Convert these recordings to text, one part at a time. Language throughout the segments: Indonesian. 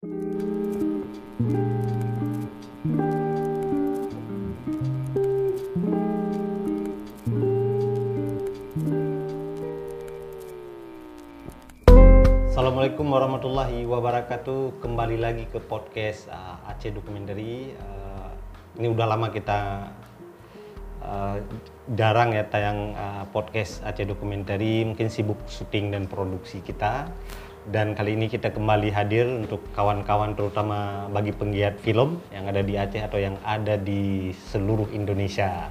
Assalamualaikum warahmatullahi wabarakatuh. Kembali lagi ke podcast uh, Aceh Documentary. Uh, ini udah lama kita uh, jarang ya tayang uh, podcast Aceh Documentary. Mungkin sibuk syuting dan produksi kita. Dan kali ini kita kembali hadir untuk kawan-kawan terutama bagi penggiat film yang ada di Aceh atau yang ada di seluruh Indonesia.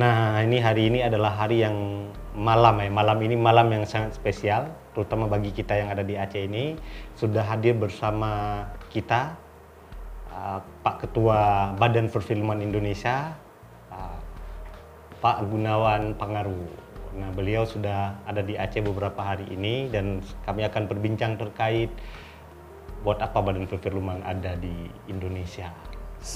Nah, ini hari ini adalah hari yang malam ya. Malam ini malam yang sangat spesial, terutama bagi kita yang ada di Aceh ini. Sudah hadir bersama kita uh, Pak Ketua Badan Perfilman Indonesia, uh, Pak Gunawan Pangaru. Nah, beliau sudah ada di Aceh beberapa hari ini dan kami akan berbincang terkait buat apa Badan Perfilman ada di Indonesia.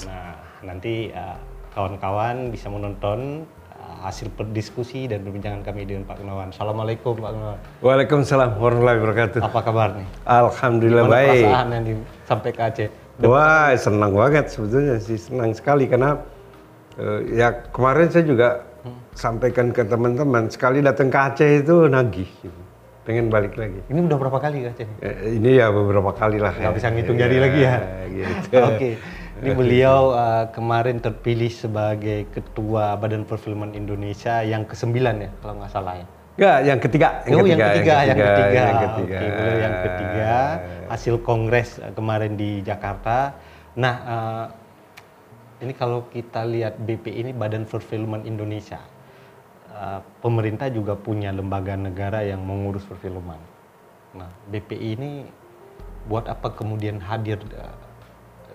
Nah, nanti uh, kawan-kawan bisa menonton uh, hasil diskusi dan perbincangan kami dengan Pak Gunawan. Assalamualaikum Pak Gunawan. Waalaikumsalam warahmatullahi wabarakatuh. Apa kabar nih? Alhamdulillah Gimana baik. perasaan yang sampai ke Aceh? Wah senang banget sebetulnya sih senang sekali karena eh, ya kemarin saya juga sampaikan ke teman-teman sekali datang ke Aceh itu nagih, gitu. pengen balik lagi. Ini udah berapa kali ke Aceh? Eh, ini ya beberapa kali lah. Nggak ya. bisa ngitung jari lagi ya? Gitu. Oke. Ini beliau uh, kemarin terpilih sebagai Ketua Badan Perfilman Indonesia yang ke-9 ya, kalau nggak salah ya. Enggak, yang ketiga. oh, yang ketiga, yang ketiga. yang ketiga. Oke, beliau yang ketiga. Hasil kongres uh, kemarin di Jakarta. Nah, uh, ini kalau kita lihat BP ini Badan Perfilman Indonesia. Uh, pemerintah juga punya lembaga negara yang mengurus perfilman. Nah, BPI ini buat apa kemudian hadir uh,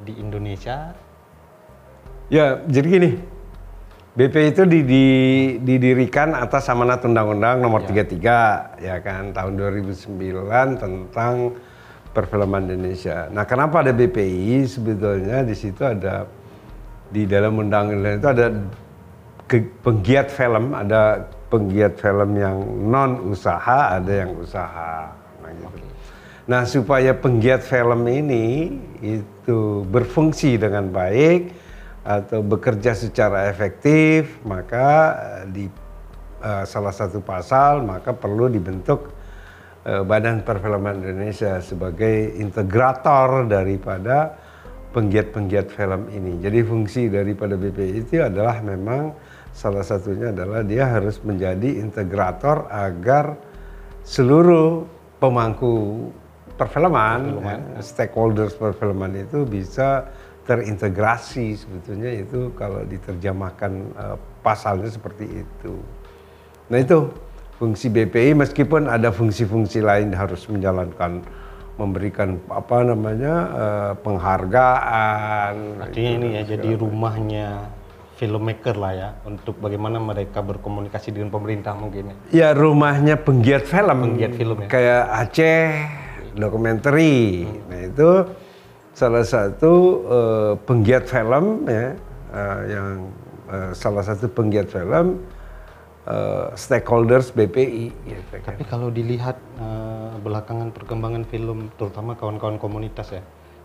di Indonesia? Ya, jadi gini. BP itu di- di- didirikan atas amanat Undang-Undang Nomor 33 ya kan tahun 2009 tentang perfilman Indonesia. Nah, kenapa ada BPI? Sebetulnya di situ ada di dalam undang-undang itu ada ke- penggiat film, ada penggiat film yang non usaha, ada yang usaha. Nah, gitu. Nah, supaya penggiat film ini itu berfungsi dengan baik atau bekerja secara efektif, maka di eh, salah satu pasal maka perlu dibentuk eh, Badan Perfilman Indonesia sebagai integrator daripada penggiat-penggiat film ini. Jadi fungsi daripada BPI itu adalah memang salah satunya adalah dia harus menjadi integrator agar seluruh pemangku perfilman, ya, stakeholders perfilman itu bisa terintegrasi sebetulnya itu kalau diterjemahkan eh, pasalnya seperti itu. Nah itu fungsi BPI meskipun ada fungsi-fungsi lain harus menjalankan memberikan apa namanya eh, penghargaan. Artinya ini ya jadi rumahnya filmmaker lah ya untuk bagaimana mereka berkomunikasi dengan pemerintah mungkin ya. Ya rumahnya penggiat film. Penggiat film ya. Kayak Aceh dokumentari. Nah itu salah satu eh, penggiat film ya eh, yang eh, salah satu penggiat film eh, stakeholders BPI. Gitu kan. Tapi kalau dilihat eh, belakangan perkembangan film terutama kawan-kawan komunitas ya,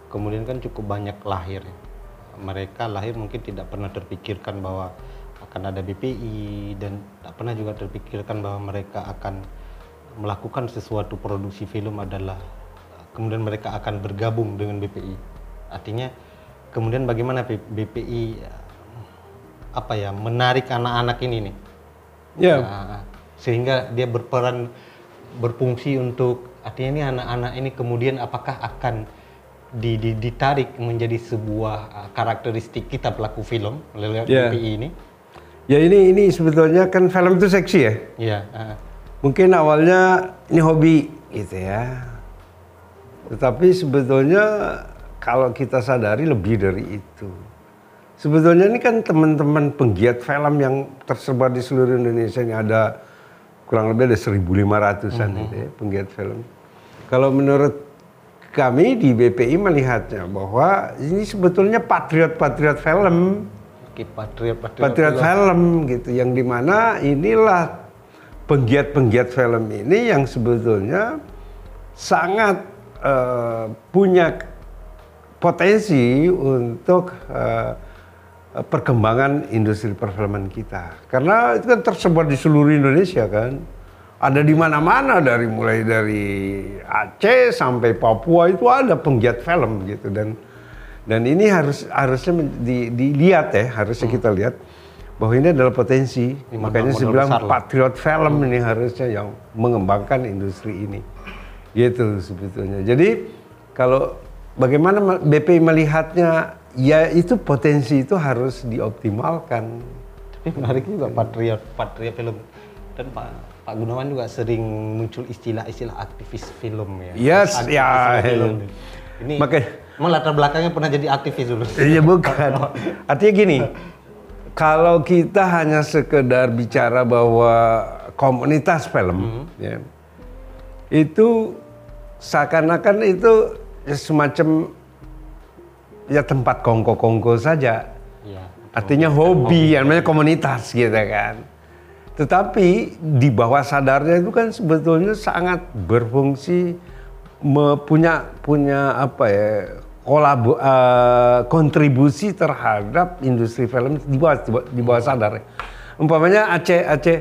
kemudian kan cukup banyak lahir. ya. Mereka lahir mungkin tidak pernah terpikirkan bahwa akan ada BPI dan tak pernah juga terpikirkan bahwa mereka akan melakukan sesuatu produksi film adalah kemudian mereka akan bergabung dengan BPI. Artinya kemudian bagaimana BPI apa ya menarik anak-anak ini nih Ya, Nah, sehingga dia berperan berfungsi untuk artinya ini anak-anak ini kemudian apakah akan di- di- ditarik menjadi sebuah uh, karakteristik kita pelaku film lewat Ya. BPI ini? ya ini ini sebetulnya kan film itu seksi ya. Ya, uh, Mungkin awalnya ini hobi gitu ya. Tetapi sebetulnya kalau kita sadari lebih dari itu. Sebetulnya ini kan teman-teman penggiat film yang tersebar di seluruh Indonesia ini ada kurang lebih ada 1.500-an itu ya, penggiat film. Kalau menurut kami di BPI melihatnya bahwa ini sebetulnya patriot-patriot film. Oke patriot patriot, patriot film gitu yang di mana inilah penggiat-penggiat film ini yang sebetulnya sangat eh, punya potensi untuk uh, perkembangan industri perfilman kita. Karena itu kan tersebar di seluruh Indonesia kan. Ada di mana-mana dari mulai dari Aceh sampai Papua itu ada penggiat film gitu dan dan ini harus harusnya di, dilihat ya, harusnya hmm. kita lihat bahwa ini adalah potensi. Ini Makanya saya bilang patriot film hmm. ini harusnya yang mengembangkan industri ini. Gitu sebetulnya. Jadi kalau bagaimana BP melihatnya ya itu potensi itu harus dioptimalkan. Tapi menarik juga patriot patriot film dan Pak Pak Gunawan juga sering muncul istilah-istilah aktivis film ya. Yes, ya. Film. Ini Makanya, emang latar belakangnya pernah jadi aktivis dulu? Iya bukan. Artinya gini, kalau kita hanya sekedar bicara bahwa komunitas film, mm -hmm. ya, itu seakan-akan itu semacam ya tempat kongko-kongko saja. Ya, Artinya hobi, yang namanya komunitas gitu kan. Tetapi di bawah sadarnya itu kan sebetulnya sangat berfungsi punya punya apa ya kolabu, uh, kontribusi terhadap industri film di bawah di bawah sadar. Umpamanya Aceh Aceh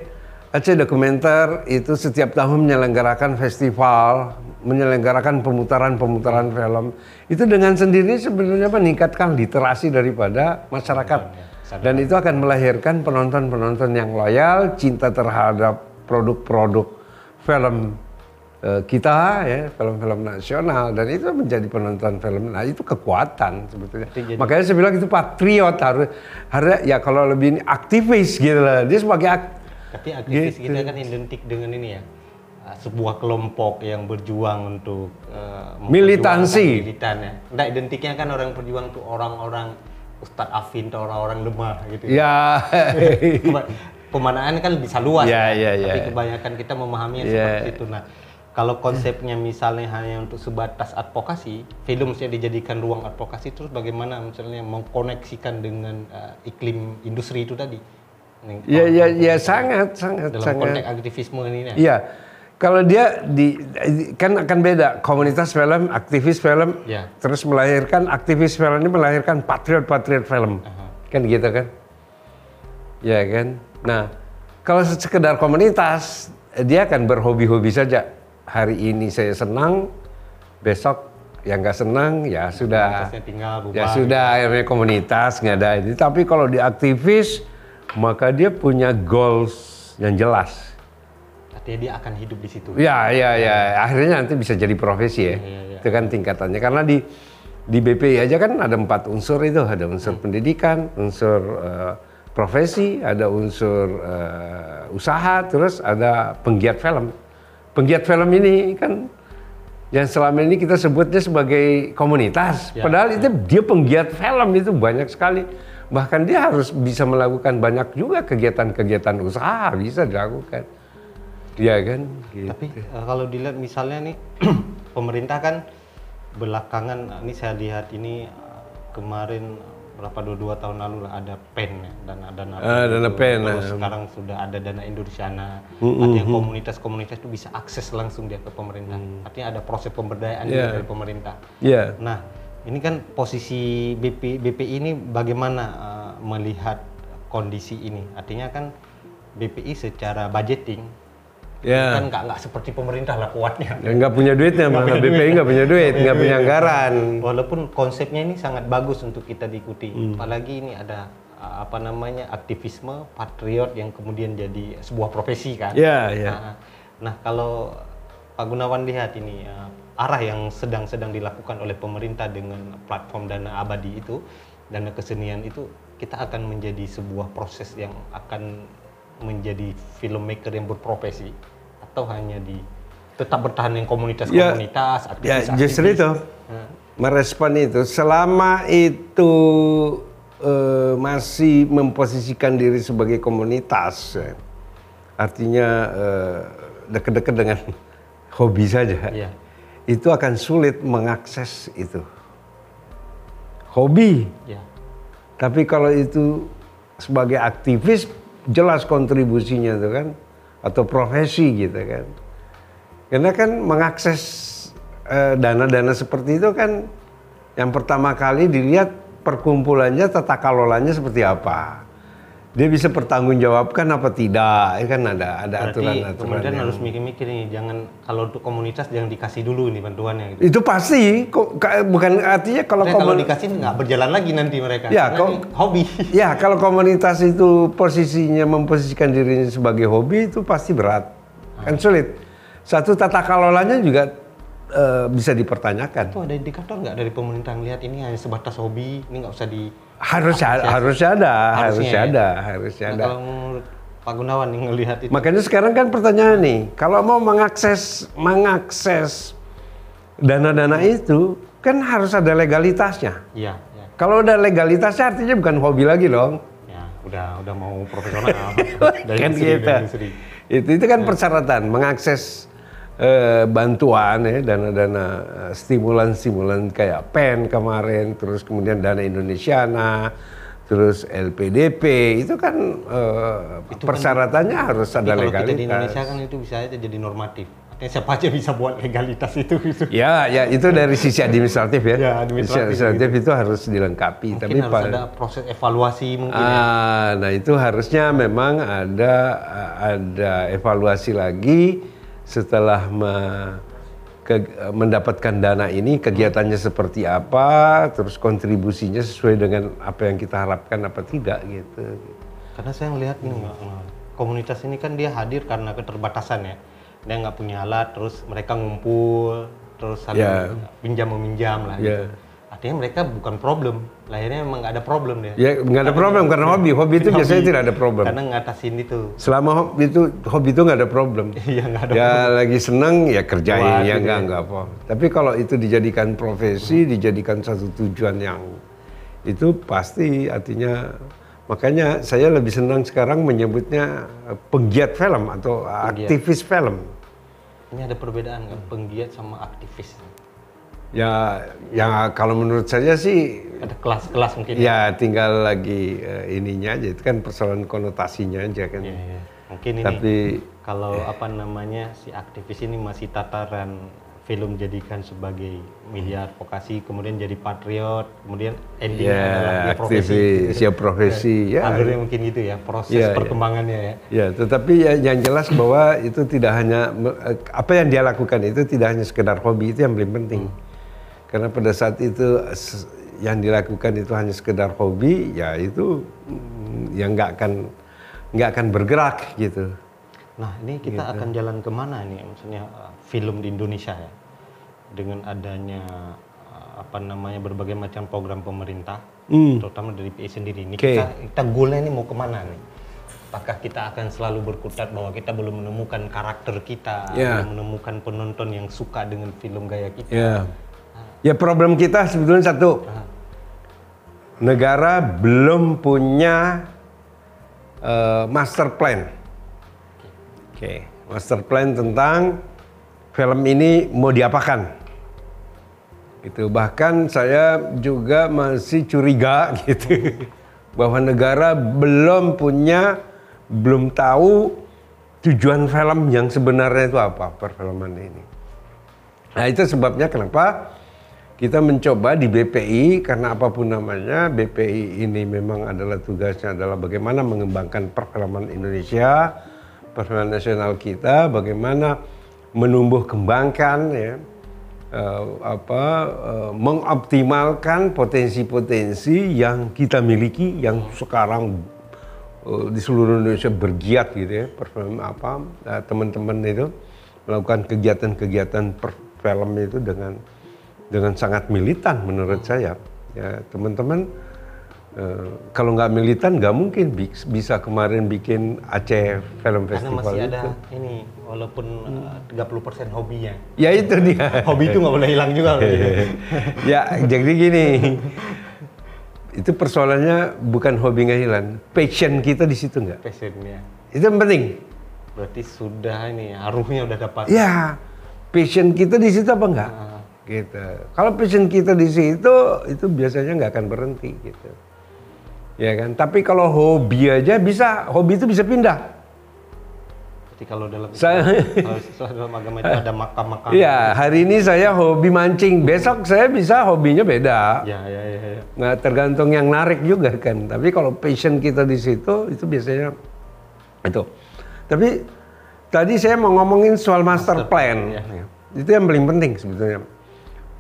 Aceh Dokumenter itu setiap tahun menyelenggarakan festival menyelenggarakan pemutaran-pemutaran film itu dengan sendiri sebenarnya meningkatkan literasi daripada masyarakat. Ya, dan itu akan melahirkan penonton-penonton yang loyal cinta terhadap produk-produk film uh, kita ya film-film nasional. Dan itu menjadi penonton film. Nah itu kekuatan sebetulnya. Jadi, makanya saya bilang itu patriot harus harus ya kalau lebih aktivis gitu lah. Dia sebagai ak tapi aktivis gitu. kita kan identik dengan ini ya sebuah kelompok yang berjuang untuk uh, militansi militan ya. Nggak identiknya kan orang berjuang untuk orang-orang Ustadz Afin atau orang-orang lemah gitu. Ya. Pemanaan kan bisa luas ya, kan? ya, ya. tapi kebanyakan kita memahaminya ya. seperti itu. Nah, kalau konsepnya misalnya hanya untuk sebatas advokasi, film saya dijadikan ruang advokasi terus bagaimana misalnya mengkoneksikan dengan uh, iklim industri itu tadi? Ya, ya, ya sangat, sangat, dalam sangat. konteks aktivisme ini. Ya. Iya kalau dia di kan akan beda komunitas film, aktivis film, ya. terus melahirkan aktivis film ini melahirkan patriot patriot film, uh -huh. kan gitu kan? Ya kan. Nah kalau sekedar komunitas dia akan berhobi-hobi saja. Hari ini saya senang, besok yang nggak senang ya sudah. Tinggal, ya sudah, akhirnya komunitas nggak ada ini. Tapi kalau di aktivis maka dia punya goals yang jelas artinya dia akan hidup di situ. Ya, ya, ya. Akhirnya nanti bisa jadi profesi ya. ya, ya, ya. Itu kan tingkatannya. Karena di di BPI aja kan ada empat unsur itu. Ada unsur hmm. pendidikan, unsur uh, profesi, ada unsur uh, usaha, terus ada penggiat film. Penggiat film ini kan yang selama ini kita sebutnya sebagai komunitas. Ya, Padahal ya. itu dia penggiat film itu banyak sekali. Bahkan dia harus bisa melakukan banyak juga kegiatan-kegiatan usaha bisa dilakukan. Iya kan? Gitu. Tapi uh, kalau dilihat misalnya nih pemerintah kan belakangan ini saya lihat ini uh, kemarin berapa dua dua tahun lalu lah ada pen ya dana dana uh, dana pen terus uh. sekarang sudah ada dana Indonesiana uh, artinya komunitas-komunitas itu bisa akses langsung dia ke pemerintah uh. artinya ada proses pemberdayaan yeah. dari pemerintah yeah. nah ini kan posisi BP BPI ini bagaimana uh, melihat kondisi ini artinya kan BPI secara budgeting Ya. Kan nggak nggak seperti pemerintah lah kuatnya. Ya, nggak punya duitnya, mana BPI nggak punya duit, nggak punya anggaran. Walaupun konsepnya ini sangat bagus untuk kita diikuti. Hmm. Apalagi ini ada apa namanya aktivisme patriot yang kemudian jadi sebuah profesi kan. Ya, ya. Nah, nah kalau Pak Gunawan lihat ini uh, arah yang sedang-sedang dilakukan oleh pemerintah dengan platform dana abadi itu, dana kesenian itu, kita akan menjadi sebuah proses yang akan menjadi filmmaker yang berprofesi atau hanya di tetap bertahan dengan komunitas-komunitas, ya, aktivis, ya, justru itu hmm. merespon itu selama itu uh, masih memposisikan diri sebagai komunitas, ya. artinya uh, dekat-dekat dengan hobi saja, ya. itu akan sulit mengakses itu hobi. Ya. Tapi kalau itu sebagai aktivis jelas kontribusinya itu kan atau profesi gitu kan. Karena kan mengakses eh, dana-dana seperti itu kan yang pertama kali dilihat perkumpulannya tata kelolanya seperti apa. Dia bisa pertanggungjawabkan apa tidak, ya kan ada ada Berarti aturan-aturan. kemudian yang- harus mikir-mikir nih, jangan kalau untuk komunitas jangan dikasih dulu nih bantuannya gitu. Itu pasti, kok ka- bukan artinya kalau Karena kalau komun- dikasih nggak berjalan lagi nanti mereka. Ya, kok- ini hobi. Ya, kalau komunitas itu posisinya memposisikan dirinya sebagai hobi itu pasti berat. Kan sulit. Satu tata kelolanya juga eh, bisa dipertanyakan. Itu ada indikator nggak dari pemerintah ngelihat ini hanya sebatas hobi, ini nggak usah di. Harus ada, harus ada, harus ya. ada, harus Nah, ada. kalau menurut Pak Gunawan yang ngelihat itu, Makanya sekarang kan pertanyaan nih, kalau mau mengakses mengakses dana-dana itu kan harus ada legalitasnya. iya, ya, Kalau udah legalitasnya artinya bukan hobi lagi dong. ya, udah udah mau profesional. dari kan industri, gitu. Itu itu kan persyaratan mengakses eh, bantuan ya dana-dana eh, stimulan-stimulan kayak PEN kemarin, terus kemudian dana Indonesiana, terus LPDP itu kan eh, persyaratannya harus Tapi ada kalau kita di legalitas. Indonesia kan itu bisa aja jadi normatif. Artinya siapa aja bisa buat legalitas itu. gitu. Ya, ya itu dari sisi administratif ya. Ya, administratif Sisi administratif itu harus dilengkapi. Mungkin Tapi harus ada proses evaluasi mungkin. ya. Ah, nah itu harusnya memang ada ada evaluasi lagi setelah me- ke- mendapatkan dana ini kegiatannya seperti apa, terus kontribusinya sesuai dengan apa yang kita harapkan apa tidak gitu. Karena saya ngelihat nih Mbak, eh, komunitas ini kan dia hadir karena keterbatasan ya. Dia nggak punya alat, terus mereka ngumpul, terus saling Ya. pinjam meminjam lah. Ya. Gitu. Artinya mereka bukan problem, lahirnya emang nggak ada problem dia. Ya nggak ada problem karena hobi, hobi itu biasanya tidak ada problem. Karena ngatasin itu. Selama hobi itu hobi itu nggak ada problem. Iya nggak ada. ya lagi senang ya kerjain ya gitu ya. enggak apa. Tapi kalau itu dijadikan profesi, dijadikan satu tujuan yang itu pasti artinya makanya saya lebih senang sekarang menyebutnya penggiat film atau aktivis film. Ini ada perbedaan kan penggiat sama aktivis. Ya ya kalau menurut saya sih Ada kelas-kelas mungkin. ya tinggal lagi eh, ininya aja itu kan persoalan konotasinya aja kan. Iya, iya. Mungkin ini Tapi kalau apa namanya si aktivis ini masih tataran film jadikan sebagai media advokasi, kemudian jadi patriot, kemudian endingnya adalah ya dia profesi. aktivis ya profesi ya Alurnya mungkin gitu ya, proses iya. perkembangannya ya. Ya, tetapi ya, yang jelas bahwa itu tidak hanya eh, apa yang dia lakukan itu tidak hanya sekedar hobi itu yang paling penting. Karena pada saat itu yang dilakukan itu hanya sekedar hobi, ya itu mm, yang nggak akan nggak akan bergerak gitu. Nah ini kita akan jalan ke mana nih, maksudnya uh, film di Indonesia ya, dengan adanya uh, apa namanya berbagai macam program pemerintah, terutama dari PI sendiri. Ini Oke. kita kita goalnya ini mau ke mana nih? Apakah kita akan selalu berkutat bahwa kita belum menemukan karakter kita, Ya. belum menemukan penonton yang suka dengan film gaya kita? Ya. Ya problem kita sebetulnya satu. Negara belum punya eh, master plan. Oke, master plan tentang film ini mau diapakan. Itu bahkan saya juga masih curiga gitu bahwa negara belum punya belum tahu tujuan film yang sebenarnya itu apa perfilman ini. Nah itu sebabnya kenapa kita mencoba di BPI karena apa pun namanya BPI ini memang adalah tugasnya adalah bagaimana mengembangkan perfilman Indonesia, perfilman nasional kita, bagaimana menumbuh kembangkan ya eh, apa eh, mengoptimalkan potensi-potensi yang kita miliki yang sekarang eh, di seluruh Indonesia bergiat gitu ya perfilm apa teman-teman itu melakukan kegiatan-kegiatan perfilm itu dengan dengan sangat militan menurut saya ya teman-teman eh, kalau nggak militan nggak mungkin bi- bisa kemarin bikin Aceh Film Karena Festival masih itu ada ini, walaupun uh, 30% hobinya. ya itu dia Hobi itu nggak boleh hilang juga. ya jadi gini itu persoalannya bukan hobi nggak hilang passion kita di situ nggak Passionnya. itu yang penting Berarti sudah ini, haruhnya udah dapat. ya passion kita di situ apa enggak gitu kalau passion kita di situ itu biasanya nggak akan berhenti gitu ya kan tapi kalau hobi aja bisa hobi itu bisa pindah Seperti kalau dalam Saya- kalau dalam agama itu ada makam-makam. Iya, hari ini saya hobi mancing, besok saya bisa hobinya beda. Ya, ya, ya, ya. Nah, tergantung yang narik juga kan. Tapi kalau passion kita di situ, itu biasanya itu. Tapi tadi saya mau ngomongin soal master, plan. ya. Itu yang paling penting sebetulnya.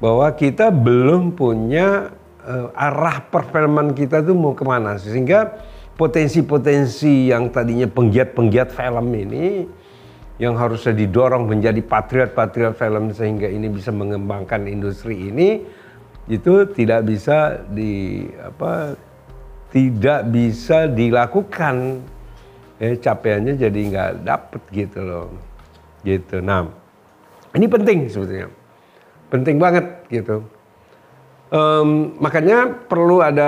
Bahwa kita belum punya eh, arah perfilman kita tuh mau ke mana. Sehingga potensi-potensi yang tadinya penggiat-penggiat film ini yang harusnya didorong menjadi patriot-patriot film sehingga ini bisa mengembangkan industri ini itu tidak bisa di apa tidak bisa dilakukan. Eh capaiannya jadi nggak dapet gitu loh. Gitu. Nah ini penting sebetulnya penting banget gitu Em, makanya perlu ada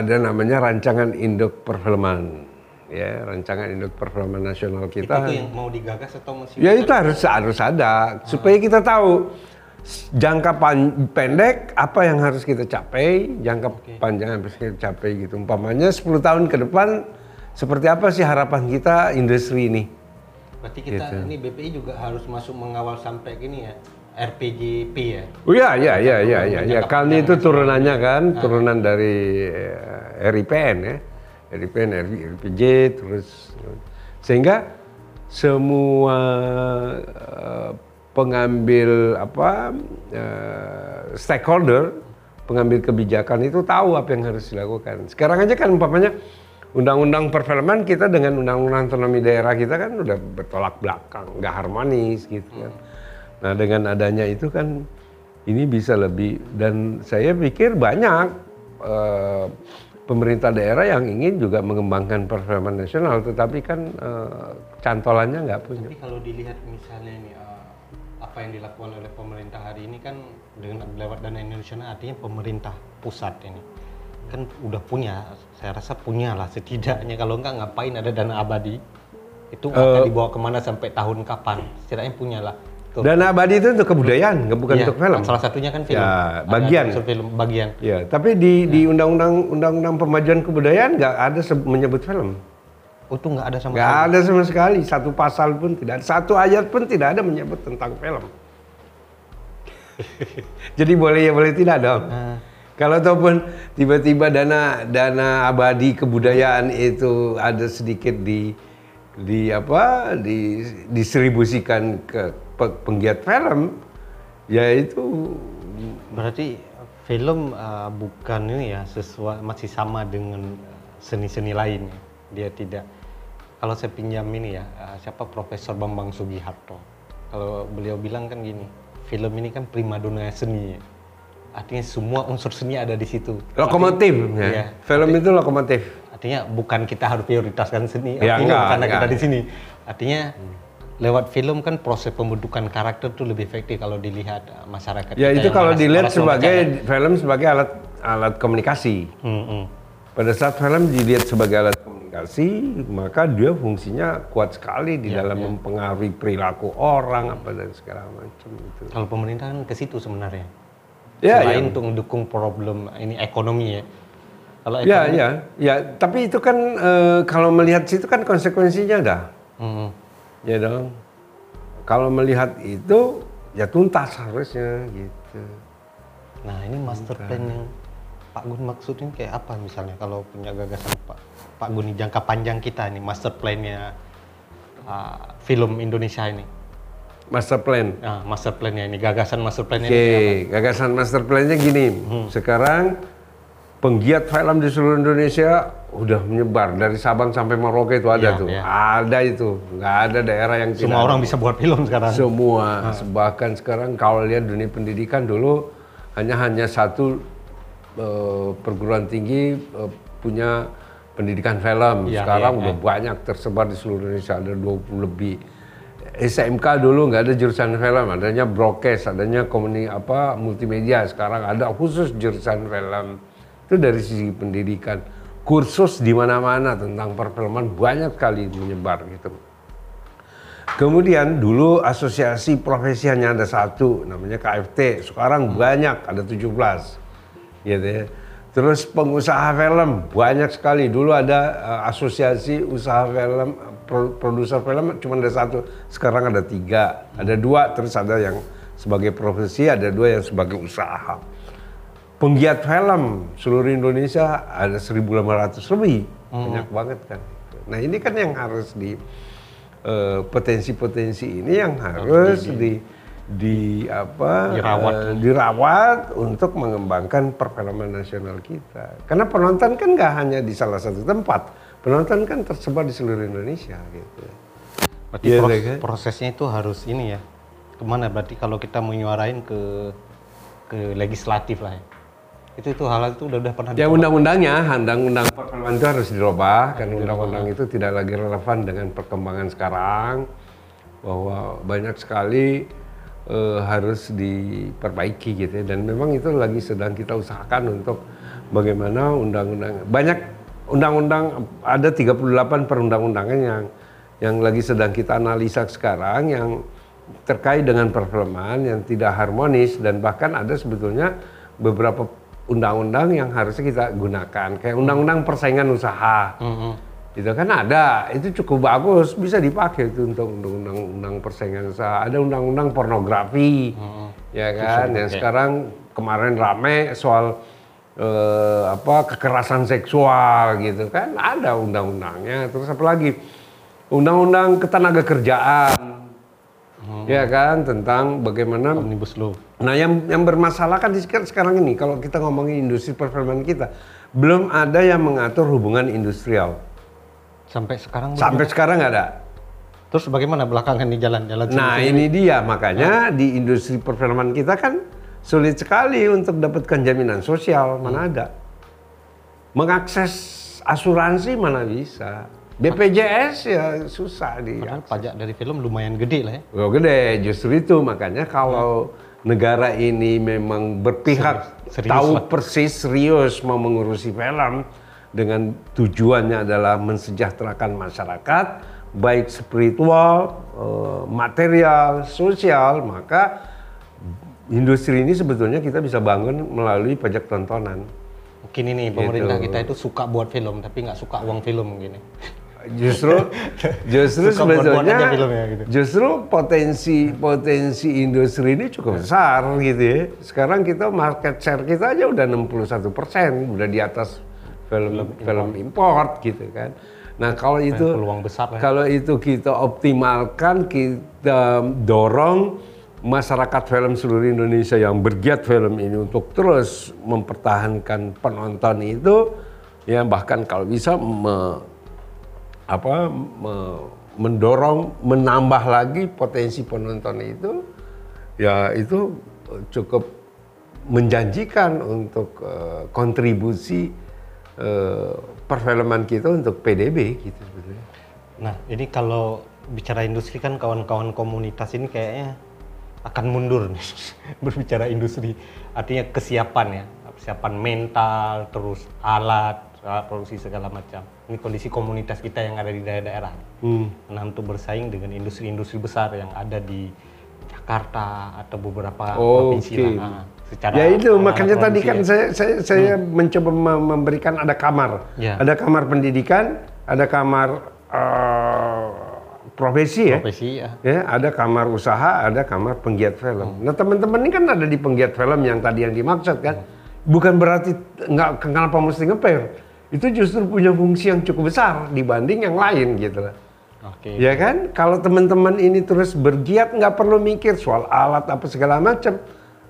ada namanya rancangan induk perfilman ya rancangan induk perfilman nasional Itu kita tuh yang mau digagas atau masih Ya itu harus harus ada supaya kita tahu jangka pan- pendek apa yang harus kita capai, jangka panjang yang harus kita capai gitu. Umpamanya 10 tahun ke depan seperti apa sih harapan kita industri ini? Berarti kita Gitu. ini BPI juga harus masuk mengawal sampai gini ya. RPJP ya. Oh iya iya iya iya iya ya, kan itu turunannya kan, Ah. turunan dari eh, RIPN ya. RIPN, RI- RPJ terus sehingga semua eh, pengambil apa eh, stakeholder pengambil kebijakan itu tahu apa yang harus dilakukan. Sekarang aja kan umpamanya undang-undang perfilman kita dengan undang-undang otonomi daerah kita kan udah bertolak belakang, nggak harmonis gitu kan. Nah dengan adanya itu kan ini bisa lebih dan saya pikir banyak eh, pemerintah daerah yang ingin juga mengembangkan perfilman nasional, tetapi kan eh, cantolannya nggak punya. Tapi kalau dilihat misalnya ini eh, apa yang dilakukan oleh pemerintah hari ini kan dengan lewat dana Indonesia artinya pemerintah pusat ini kan udah punya saya rasa punya lah setidaknya. Kalau enggak ngapain ada dana abadi? Itu akan dibawa ke mana sampai tahun kapan? Setidaknya punya lah Tuh. Dana abadi itu untuk kebudayaan, nggak bukan Iya, untuk film. salah satunya kan film Ya, Ada bagian. unsur film bagian Ya, tapi di di undang-undang undang-undang pemajuan kebudayaan nggak ada menyebut film. oh itu nggak ada sama Nggak sekali ada sama sekali. Satu pasal pun tidak ada. Satu ayat pun tidak ada menyebut tentang film. Jadi boleh ya boleh tidak dong. Nah, Kalau ataupun tiba-tiba dana dana abadi kebudayaan itu ada sedikit di di apa di distribusikan ke penggiat film, ya itu berarti film eh, bukan ini ya sesuai masih sama dengan eh, seni-seni lain ya. dia tidak kalau saya pinjam ini ya eh, siapa Profesor Bambang Sugiharto kalau beliau bilang kan gini film ini kan primadona seni ya. artinya semua unsur seni ada di situ lokomotif. Iya. Ya. Film itu lokomotif. artinya bukan kita harus prioritaskan seni Ya, artinya enggak, karena kita enggak. di sini artinya lewat film kan proses pembentukan karakter tuh lebih efektif kalau dilihat uh, masyarakat Ya itu kalau malas- dilihat membaca sebagai ya. film sebagai alat alat komunikasi. Hmm, hmm. Pada saat film dilihat sebagai alat komunikasi, maka dia fungsinya kuat sekali di Ya, dalam mempengaruhi perilaku orang apa dan segala macam itu. Kalau pemerintah kan ke situ sebenarnya. Ya, Selain ya. untuk mendukung problem ini ekonomi ya. Kalau Ya, ekonomi, ya, ya. Tapi itu kan eh, kalau melihat situ kan konsekuensinya ada, Hmm, ya dong. Kalau melihat itu ya tuntas harusnya gitu. Nah ini master plan yang Pak Gun maksudnya kayak apa misalnya kalau punya gagasan Pak Pak Gun ini jangka panjang kita ini master plannya uh, film Indonesia ini. Master plan. Nah, master plannya ini gagasan master plannya Oke, ini kayak gagasan master plan-nya gini. Sekarang penggiat film di seluruh Indonesia udah menyebar dari Sabang sampai Merauke itu ada Iya, tuh. iya. Ada itu. Nggak ada daerah yang apa? tidak Semua ada. orang bisa buat film sekarang. Semua. Bahkan sekarang kalau lihat dunia pendidikan dulu hanya hanya satu eh, perguruan tinggi eh, punya pendidikan film. Iya, sekarang iya, udah banyak tersebar di seluruh Indonesia ada 20 lebih. SMK dulu nggak ada jurusan film, adanya broadcast, adanya komuni apa multimedia. Sekarang ada khusus jurusan film. Itu dari sisi pendidikan. Kursus di mana-mana tentang perfilman banyak sekali menyebar gitu. Kemudian dulu asosiasi profesi hanya ada satu, namanya KFT. Sekarang banyak, ada 17. Gitu ya. Terus pengusaha film banyak sekali. Dulu ada uh, asosiasi usaha film, pro- produser film cuma ada satu. Sekarang ada tiga, ada dua. Terus ada yang sebagai profesi, ada dua yang sebagai usaha. Penggiat film seluruh Indonesia ada 1.500 lebih, banyak banget kan. Nah ini kan yang harus di eh, potensi-potensi ini yang harus di, di apa Dirawat. eh, dirawat untuk mengembangkan perfilman nasional kita. Karena penonton kan nggak hanya di salah satu tempat, penonton kan tersebar di seluruh Indonesia gitu. Berarti Iya, pros- kan? prosesnya itu harus ini ya. Ke mana berarti kalau kita menyuarain ke ke legislatif lah ya. Itu itu hal itu udah udah pernah Ya undang-undangnya, undang-undang perfilman itu harus dirubah karena undang-undang itu tidak lagi relevan dengan perkembangan sekarang bahwa banyak sekali eh, harus diperbaiki gitu ya. dan memang itu lagi sedang kita usahakan untuk bagaimana undang-undang banyak undang-undang ada 38 perundang-undangan yang yang lagi sedang kita analisa sekarang yang terkait dengan perfilman yang tidak harmonis dan bahkan ada sebetulnya beberapa undang-undang yang harusnya kita gunakan. Kayak undang-undang persaingan usaha. Mhm. itu kan ada. Itu cukup bagus. Bisa dipakai itu untuk undang-undang undang persaingan usaha. Ada undang-undang pornografi. Ya kan? Yang sekarang kemarin rame soal eh, apa kekerasan seksual gitu kan. Ada undang-undangnya. Terus apa lagi? Undang-undang ketenaga kerjaan ya kan tentang bagaimana Omnibus Law. Nah, yang yang bermasalah kan di sekarang, ini kalau kita ngomongin industri perfilman kita, belum ada yang mengatur hubungan industrial. Sampai sekarang belum. Sampai sekarang nggak ada. Terus bagaimana belakangan di jalan-jalan Nah, ini dia makanya di industri perfilman kita kan sulit sekali untuk dapatkan jaminan sosial, mana ada. Mengakses asuransi mana bisa. BPJS ya susah di Padahal pajak dari film lumayan gede lah ya. Oh gede, justru itu makanya kalau negara ini memang berpihak Serius- serius tahu lah. persis serius mau mengurusi film dengan tujuannya adalah mensejahterakan masyarakat baik spiritual, eh, material, sosial, maka industri ini sebetulnya kita bisa bangun melalui pajak tontonan. Mungkin ini pemerintah Gitu. kita itu suka buat film tapi nggak suka uang film mungkin. Justru justru sebetulnya filmnya gitu. justru potensi potensi industri ini cukup besar gitu ya sekarang kita market share kita aja udah 61 persen udah di atas film film import gitu kan nah kalau itu peluang besar ya. kalau itu kita optimalkan kita dorong masyarakat film seluruh Indonesia yang bergiat film ini untuk terus mempertahankan penonton itu ya bahkan kalau bisa me- apa me- mendorong menambah lagi potensi penonton itu ya itu cukup menjanjikan untuk eh, kontribusi eh, perfilman kita untuk PDB gitu sebetulnya. Nah, ini kalau bicara industri kan kawan-kawan komunitas ini kayaknya akan mundur nih berbicara industri. Artinya kesiapan ya, kesiapan mental, terus alat produksi segala macam. Ini kondisi komunitas kita yang ada di daerah-daerah. Hmm. Nah, untuk bersaing dengan industri-industri besar yang ada di Jakarta atau beberapa Oke. provinsi lah. Nah, secara Ya itu makanya tadi kan ya. saya saya, saya mencoba mem- memberikan ada kamar, Ya. ada kamar pendidikan, ada kamar eh, profesi ya. profesi ya. Ya, ada kamar usaha, ada kamar penggiat film. Nah, teman-teman ini kan ada di penggiat film yang tadi yang dimaksud kan. Bukan berarti nggak kenapa mesti ngeper. Itu justru punya fungsi yang cukup besar dibanding yang lain gitu lah. Oke. Ya kan, kalau teman-teman ini terus bergiat nggak perlu mikir soal alat apa segala macam.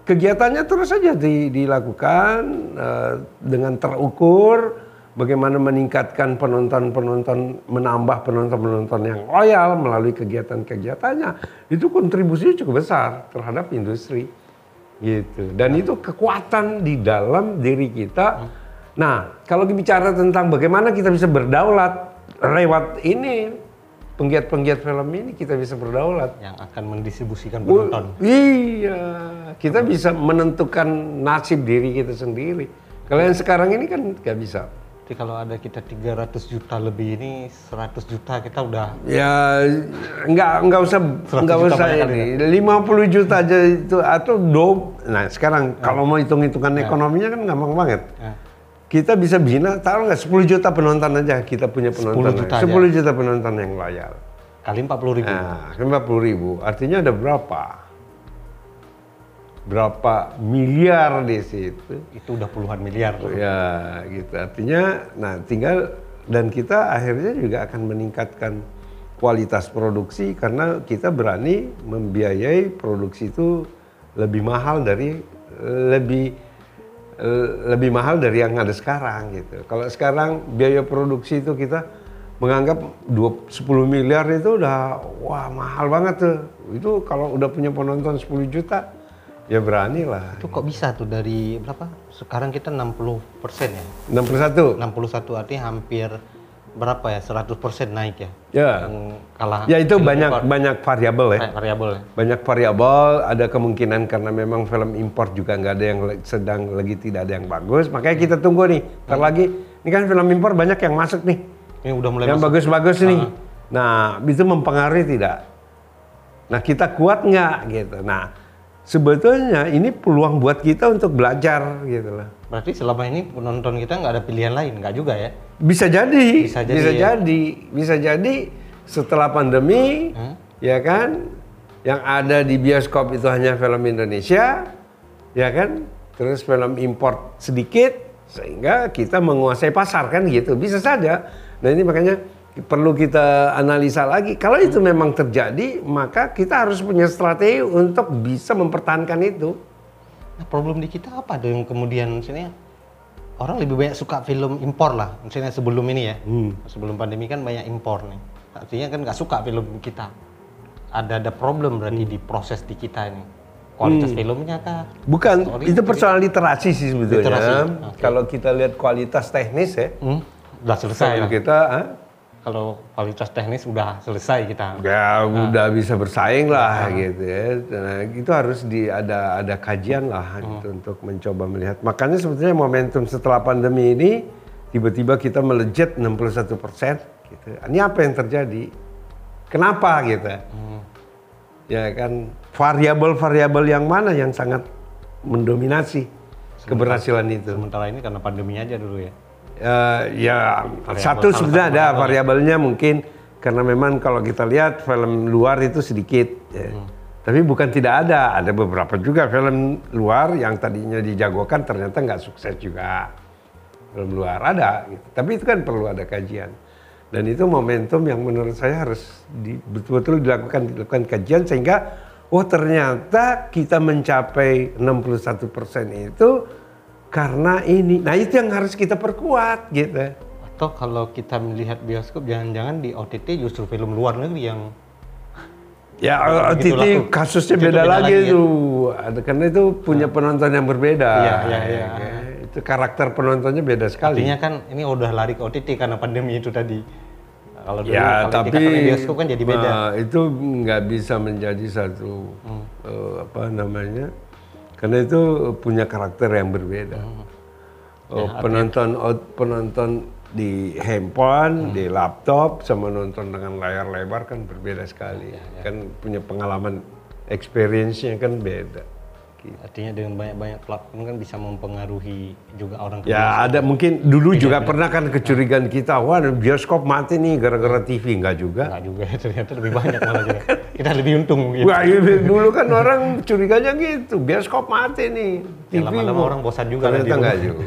Kegiatannya terus saja di- dilakukan eh, dengan terukur, bagaimana meningkatkan penonton-penonton, menambah penonton-penonton yang loyal melalui kegiatan-kegiatannya. Itu kontribusinya cukup besar terhadap industri. Gitu. Dan itu kekuatan di dalam diri kita. Nah, kalau bicara tentang bagaimana kita bisa berdaulat lewat ini penggiat-penggiat film ini kita bisa berdaulat. Yang akan mendistribusikan penonton. iya, kita bisa menentukan nasib diri kita sendiri. Kalau yang sekarang ini kan nggak bisa. Jadi kalau ada kita 300 juta lebih ini 100 juta kita udah Ya nggak nggak usah 100 nggak usah kali ini 50 juta aja itu atau do nah sekarang kalau mau hitung hitungan Ya. ekonominya kan gampang banget eh, kita bisa bina, tahu nggak 10 juta penonton aja kita punya penonton. 10 juta 10 aja. juta penonton yang loyal. Kali 40 ribu. Nah, 50 ribu. Artinya ada berapa? Berapa miliar di situ? Itu udah puluhan miliar. Ya, gitu. Artinya, nah tinggal dan kita akhirnya juga akan meningkatkan kualitas produksi karena kita berani membiayai produksi itu lebih mahal dari lebih eh, lebih mahal dari yang ada sekarang gitu. Kalau sekarang biaya produksi itu kita menganggap 2, 10 miliar itu udah wah mahal banget tuh. Itu kalau udah punya penonton 10 juta ya berani lah. Itu kok bisa tuh dari berapa? Sekarang kita 60 persen ya. 61. 61 artinya hampir berapa ya? 100 persen naik ya. Ya. Kalah. Ya itu banyak impor. banyak variabel ya. Variabel ya. banyak variabel, ada kemungkinan karena memang film impor juga nggak ada yang sedang lagi tidak ada yang bagus, makanya kita tunggu nih. Ntar lagi, ini kan film impor banyak yang masuk nih, Ini udah mulai yang bagus-bagus nih. Nah, itu mempengaruhi tidak? Nah, kita kuat nggak gitu. Nah, sebetulnya ini peluang buat kita untuk belajar gitu loh. Berarti selama ini penonton kita nggak ada pilihan lain, nggak juga ya? Bisa jadi, Bisa bisa jadi, jadi, ya. bisa jadi, setelah pandemi, Hmm? ya kan, yang ada di bioskop itu hanya film Indonesia, ya kan, terus film import sedikit, sehingga kita menguasai pasar kan gitu, bisa saja. Nah ini makanya perlu kita analisa lagi. Kalau itu memang terjadi, maka kita harus punya strategi untuk bisa mempertahankan itu. Nah, problem di kita apa tuh yang kemudian misalnya orang lebih banyak suka film impor lah, misalnya sebelum ini ya, Hmm. sebelum pandemi kan banyak impor nih. Artinya kan nggak suka film kita. Ada ada problem berarti di proses di kita ini. Kualitas filmnya kah? Bukan, Story, itu persoalan literasi sih sebetulnya. Literasi, oke. Kalau kita lihat kualitas teknis ya, Hmm, udah selesai lah. kita ah, Kalau kualitas teknis udah selesai kita. ya udah bisa bersaing lah gitu ya. Nah, itu harus di ada ada kajian lah gitu untuk mencoba melihat. Makanya sebetulnya momentum setelah pandemi ini tiba-tiba kita melejit 61 persen gitu. Ini apa yang terjadi? Kenapa gitu? Ya kan variabel-variabel yang mana yang sangat mendominasi keberhasilan itu? Sementara ini karena pandemi aja dulu ya. Eh, ya Variabel, satu sebenarnya ada variabel. variabelnya mungkin karena memang kalau kita lihat film luar itu sedikit ya. Hmm. tapi bukan tidak ada ada beberapa juga film luar yang tadinya dijagokan ternyata nggak sukses juga film luar ada gitu. tapi itu kan perlu ada kajian dan itu momentum yang menurut saya harus di- betul-betul dilakukan dilakukan kajian sehingga oh ternyata kita mencapai 61% itu karena ini. Nah, itu yang harus kita perkuat gitu. Atau kalau kita melihat bioskop, jangan-jangan di OTT justru film luar negeri yang Ya, OTT laku. kasusnya Itu beda, beda lagi lagi ya. Ada karena itu punya penonton yang berbeda. Iya, iya, iya. Ya, Itu karakter penontonnya beda sekali. artinya kan ini udah lari ke OTT karena pandemi itu tadi. Kalau dulu ya, kalau tapi bioskop kan jadi beda. nah, itu nggak bisa menjadi satu Hmm. eh, apa namanya? Karena itu punya karakter yang berbeda. Hmm. Oh, Ya, penonton penonton di handphone, Hmm. di laptop, sama nonton dengan layar lebar kan berbeda sekali. Ya, Kan punya pengalaman experience-nya kan beda. Gitu. Artinya dengan banyak-banyak platform kan bisa mempengaruhi juga orang Ya ada mungkin dulu juga pernah kan kecurigaan kita, wah bioskop mati nih gara-gara TV nggak juga. Enggak juga ternyata lebih banyak malah juga. Kita lebih untung mungkin. Wah iya, dulu kan orang curiganya gitu, bioskop mati nih. Ya, lama-lama orang bosan juga Ternyata nggak juga.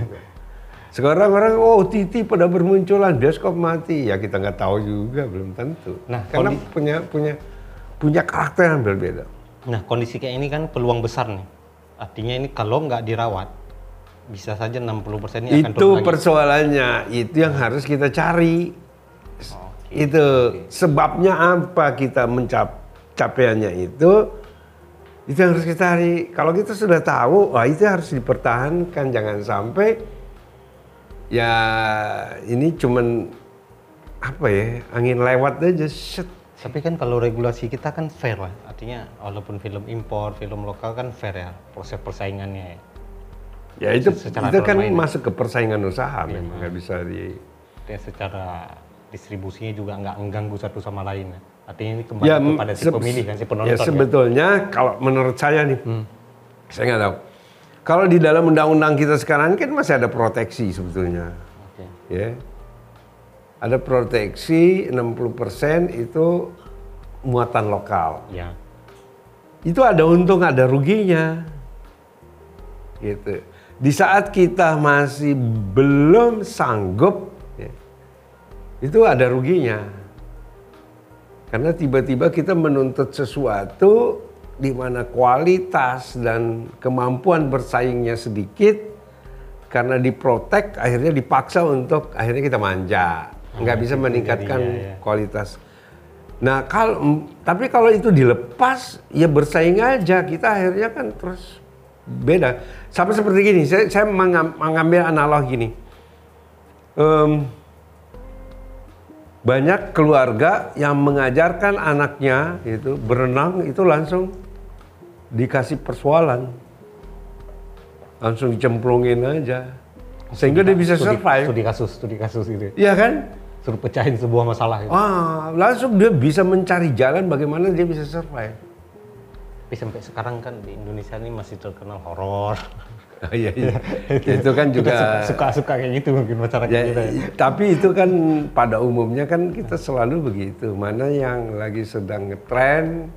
Sekarang orang oh TV pada bermunculan, bioskop mati. Ya kita nggak tahu juga, belum tentu. Nah, karena punya punya punya karakter yang berbeda. Nah kondisi kayak ini kan peluang besar nih. Artinya ini kalau nggak dirawat bisa saja 60% ini akan Itu turun lagi. persoalannya, itu yang harus kita cari. Oke. Itu sebabnya apa kita mencap capaiannya itu itu yang harus kita cari. Kalau kita sudah tahu, wah itu harus dipertahankan, jangan sampai ya ini cuman apa ya angin lewat aja. Set. Tapi kan kalau regulasi kita kan fair lah. Artinya walaupun film impor, film lokal kan fair ya proses persaingannya ya. Ya itu Secara itu kan aturan main. masuk ke persaingan usaha memang nggak bisa di Artinya secara distribusinya juga nggak mengganggu satu sama lain. ya. Artinya ini kembali ya, kepada si pemilih kan si penonton ya ya. sebetulnya kalau menurut saya nih, saya nggak tahu. Kalau di dalam undang-undang kita sekarang kan masih ada proteksi sebetulnya. Oke. Ya. Ada proteksi 60% itu muatan lokal. Ya. Itu ada untung, ada ruginya. Gitu. Di saat kita masih belum sanggup, ya, itu ada ruginya. Karena tiba-tiba kita menuntut sesuatu di mana kualitas dan kemampuan bersaingnya sedikit, karena diprotek akhirnya dipaksa untuk akhirnya kita manja, nggak bisa meningkatkan jadinya, ya. kualitas. Nah kalau tapi kalau itu dilepas ya bersaing aja kita akhirnya kan terus beda. Sama seperti gini, saya, saya mengam- mengambil analog gini. Em, banyak keluarga yang mengajarkan anaknya itu berenang itu langsung dikasih persoalan, langsung dicemplungin aja, sehingga dia bisa Studi- survive. Studi kasus, studi kasus itu. Iya kan? Suruh pecahin sebuah masalah itu. Ah, langsung dia bisa mencari jalan bagaimana dia bisa survive. Tapi sampai sekarang kan di Indonesia ini masih terkenal horor. Oh, iya, iya. itu kan juga suka, suka, suka kayak gitu mungkin masyarakat ya, kita. ya. tapi itu kan pada umumnya kan kita selalu begitu. Mana yang lagi sedang ngetren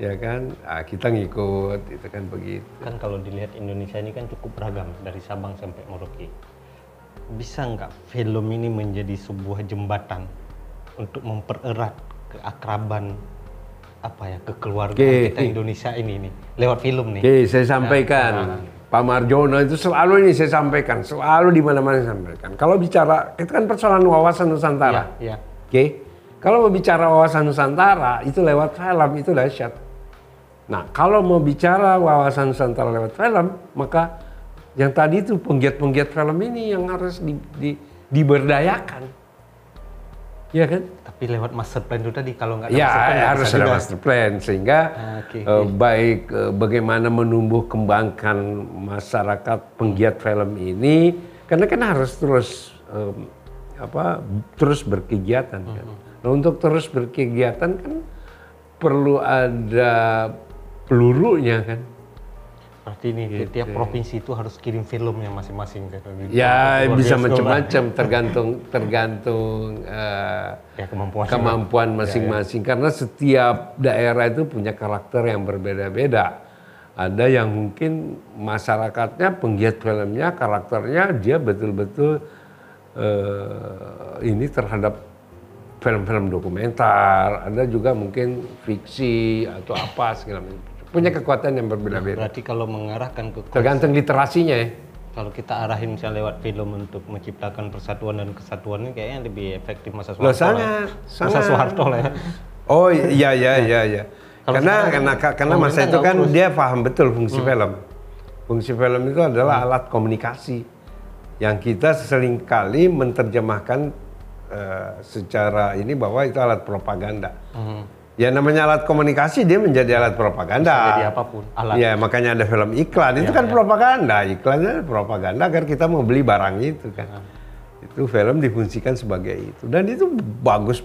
ya kan, ah, kita ngikut, itu kan begitu. Kan kalau dilihat Indonesia ini kan cukup beragam dari Sabang sampai Merauke. Bisa nggak film ini menjadi sebuah jembatan untuk mempererat keakraban apa ya kekeluargaan Oke. kita Indonesia ini nih lewat film nih. Oke, saya sampaikan. Pak Marjono itu selalu ini saya sampaikan, selalu di mana-mana saya sampaikan. Kalau bicara itu kan persoalan wawasan Nusantara. Iya, iya. Oke. Kalau mau bicara wawasan Nusantara itu lewat film itu dahsyat. Nah, kalau mau bicara wawasan Nusantara lewat film, maka yang tadi itu penggiat-penggiat film ini yang harus di, di- diberdayakan. Iya kan? Tapi lewat master plan itu tadi kalau nggak ada Ya master plan nggak harus ada juga. master plan sehingga Ah, oke, eh, baik eh, bagaimana menumbuh kembangkan masyarakat penggiat film ini karena kan harus terus em, apa terus berkegiatan kan. Nah untuk terus berkegiatan kan perlu ada pelurunya kan. Berarti ini Gitu. tiap provinsi itu harus kirim filmnya masing-masing kan? Ya Luar bisa macam-macam tergantung tergantung eh, Ya kemampuan. kemampuan masing-masing karena setiap daerah itu punya karakter yang berbeda-beda. Ada yang mungkin masyarakatnya penggiat filmnya karakternya dia betul-betul eh, ini terhadap film-film dokumenter. Ada juga mungkin fiksi atau apa segala macam. Punya kekuatan yang berbeda-beda. Berarti kalau mengarahkan ke Tergantung literasinya ya. kalau kita arahin misalnya lewat film untuk menciptakan persatuan dan kesatuan ini kayaknya lebih efektif masa Loh, Soeharto. sangat, ya. Masa sangat. Soeharto lah ya. Oh iya iya iya iya. Kalau Karena karena karena masa itu kan urus. dia paham betul fungsi film. Fungsi film itu adalah alat komunikasi yang kita sering kali menerjemahkan eh, secara ini bahwa itu alat propaganda. Hmm. Ya namanya alat komunikasi dia menjadi alat propaganda. Jadi apa pun alat. Ya makanya ada film iklan itu kan propaganda. Iklannya propaganda agar kita mau beli barang itu kan. Itu film difungsikan sebagai itu dan itu bagus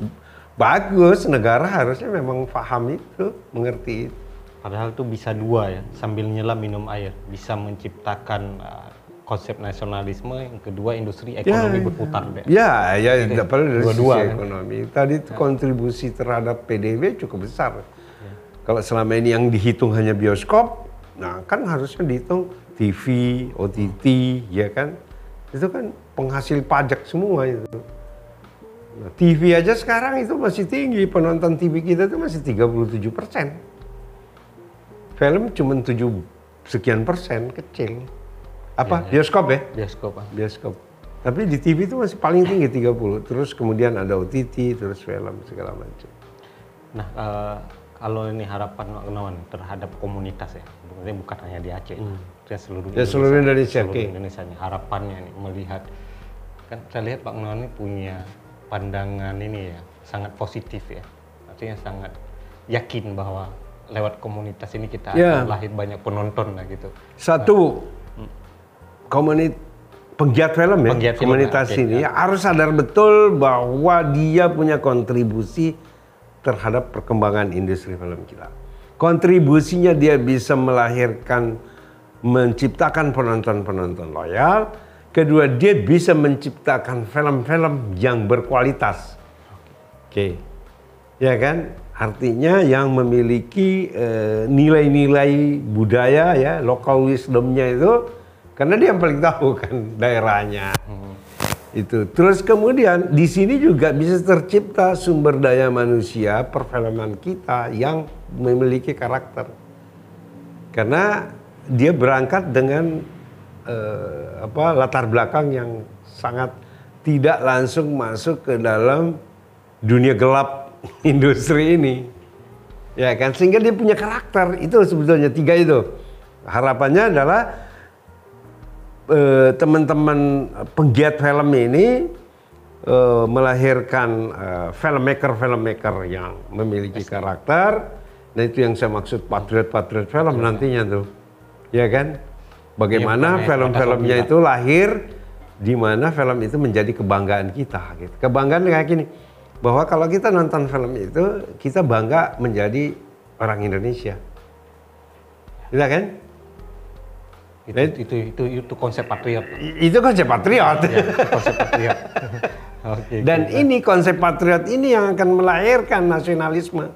bagus negara harusnya memang paham itu mengerti itu. Padahal tuh bisa dua ya, sambil nyelam minum air, bisa menciptakan uh, konsep nasionalisme, yang kedua industri ekonomi berputar deh. Ya ya dapat dari Dua-dua, sisi kan? ekonomi. Tadi itu kontribusi terhadap PDB cukup besar. Ya. Kalau selama ini yang dihitung hanya bioskop, nah kan harusnya dihitung TV, OTT, ya kan? Itu kan penghasil pajak semua itu. Nah, TV aja sekarang itu masih tinggi, penonton TV kita itu masih 37 persen. Film cuma 7 sekian persen, kecil. Apa? Bioskop ya? Bioskop. ah. bioskop. Tapi di TV itu masih paling tinggi 30. Terus kemudian ada OTT, terus film segala macam. Nah, eh, kalau ini harapan Pak Gunawan terhadap komunitas ya, sebenarnya bukan hanya di Aceh, ya seluruh Ya, seluruh Indonesia, seluruh oke. Indonesia harapannya nih melihat kan saya lihat Pak Gunawan ini punya pandangan ini ya sangat positif ya, artinya sangat yakin bahwa lewat komunitas ini kita Ya. akan lahir banyak penonton lah gitu. Satu, komunit penggiat film ya, Penggiat film, komunitas ya, oke, ini harus sadar betul bahwa dia punya kontribusi terhadap perkembangan industri film kita. Kontribusinya dia bisa melahirkan menciptakan penonton-penonton loyal. Kedua, dia bisa menciptakan film-film yang berkualitas. Oke. Ya kan? Artinya yang memiliki eh, nilai-nilai budaya ya, local wisdomnya itu karena dia yang paling tahu kan daerahnya. Itu. Terus kemudian di sini juga bisa tercipta sumber daya manusia perfilman kita yang memiliki karakter. Karena dia berangkat dengan eh, apa latar belakang yang sangat tidak langsung masuk ke dalam dunia gelap industri ini. Ya kan sehingga dia punya karakter. Itu sebetulnya tiga itu. Harapannya adalah eh, teman-teman penggiat film ini eh, melahirkan eh, filmmaker-filmmaker yang memiliki karakter. Nah itu yang saya maksud patriot-patriot film nantinya tuh, ya kan? Bagaimana Iya, film-filmnya itu lahir, di mana film itu menjadi kebanggaan kita. Gitu. Kebanggaan kayak gini, bahwa kalau kita nonton film itu, kita bangga menjadi orang Indonesia, Iya kan? Itu, itu, itu, itu konsep patriot. Itu konsep patriot. Ya, itu konsep patriot. Oke. Dan ini konsep patriot ini yang akan melahirkan nasionalisme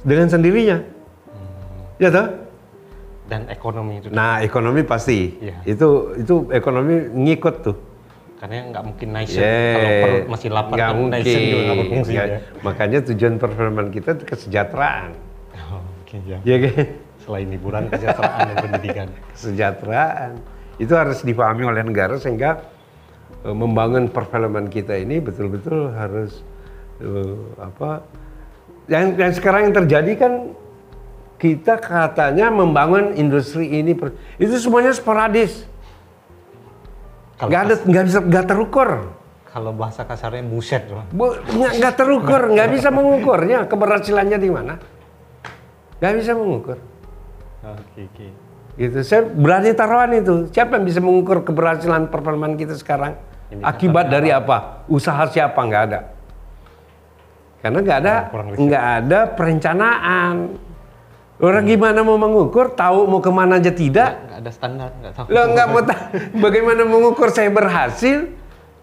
dengan sendirinya. Ya toh? dan ekonomi itu. Nah, ekonomi pasti. Iya. Itu itu ekonomi ngikut tuh. Karena nggak mungkin nation Yeah. kalau perut masih lapar Nggak mungkin. nation juga berfungsi Nggak- ya. Makanya tujuan perfilman kita itu kesejahteraan. Oh, Oke ya. Ya kan? Selain hiburan, kesejahteraan dan pendidikan. Kesejahteraan. Itu harus dipahami oleh negara sehingga eh, membangun perfilman kita ini betul-betul harus eh, apa yang, yang sekarang yang terjadi kan kita katanya membangun industri ini per- itu semuanya sporadis nggak ada nggak bisa nggak terukur Kalau bahasa kasarnya buset loh. Bu- nggak nggak terukur nggak bisa mengukurnya keberhasilannya di mana nggak bisa mengukur Oke oke. gitu. Saya berani taruhan itu. Siapa yang bisa mengukur keberhasilan perfilman kita sekarang? Ini akibat dari apa? usaha siapa? Nggak ada. Karena nggak ada riset. nggak ada perencanaan. Orang gimana mau mengukur? Tahu mau ke mana aja tidak? Nggak ada standar, nggak tahu. lo nggak mau tahu bagaimana mengukur saya berhasil?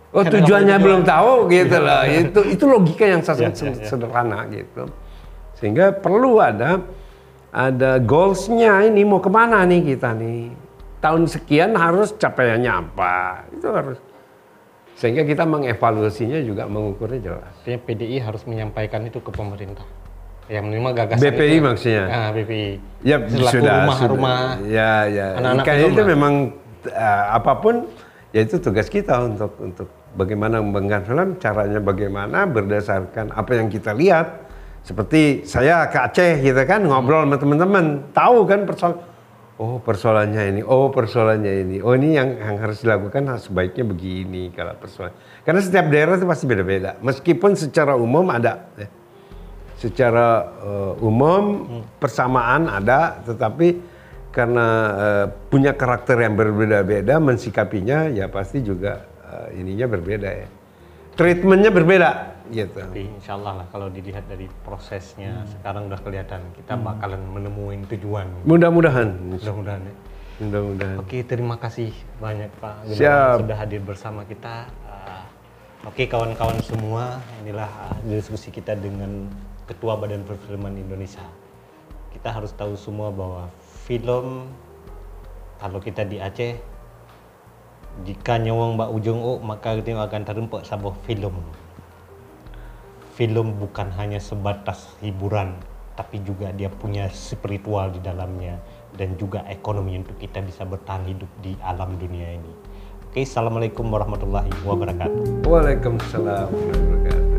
Oh Karena tujuannya belum tahu gitu loh. Itu itu logika yang sangat Ya, ya, ya. sederhana gitu. Sehingga perlu ada ada goalsnya ini mau ke mana nih kita nih tahun sekian harus capaiannya apa itu harus sehingga kita mengevaluasinya juga mengukurnya jelas Artinya PDI harus menyampaikan itu ke pemerintah. Ya minimal gagasan BPI itu. maksudnya? Ah, BPI. Ya Selaku sudah, rumah sudah. rumah. Ya ya. anak-anak itu memang eh, apa pun ya itu tugas kita untuk untuk bagaimana membanggakan film, caranya bagaimana berdasarkan apa yang kita lihat. Seperti saya ke Aceh gitu kan ngobrol sama teman-teman, tahu kan persoalan Oh persoalannya ini, oh persoalannya ini, oh ini yang, yang harus dilakukan nah, sebaiknya begini kalau persoalan. Karena setiap daerah itu pasti beda-beda. Meskipun secara umum ada, ya. secara eh, umum persamaan ada, tetapi karena eh, punya karakter yang berbeda-beda, mensikapinya ya pasti juga eh, ininya berbeda ya. Treatmentnya berbeda, gitu. Tapi insya Allah lah kalau dilihat dari prosesnya Hmm. sekarang udah kelihatan kita bakalan menemuin tujuan. Mudah-mudahan, Mudah-mudahan ya. mudah-mudahan. Oke, terima kasih banyak Pak Gunawan Siap. sudah hadir bersama kita. Uh, Oke, kawan-kawan semua, inilah uh, diskusi kita dengan Ketua Badan Perfilman Indonesia. Kita harus tahu semua bahwa film kalau kita di Aceh jika nyawang Mbak Ujung oh, maka kita akan terempak sebuah film. Film bukan hanya sebatas hiburan, tapi juga dia punya spiritual di dalamnya dan juga ekonomi untuk kita bisa bertahan hidup di alam dunia ini. Oke, assalamualaikum warahmatullahi wabarakatuh. Waalaikumsalam.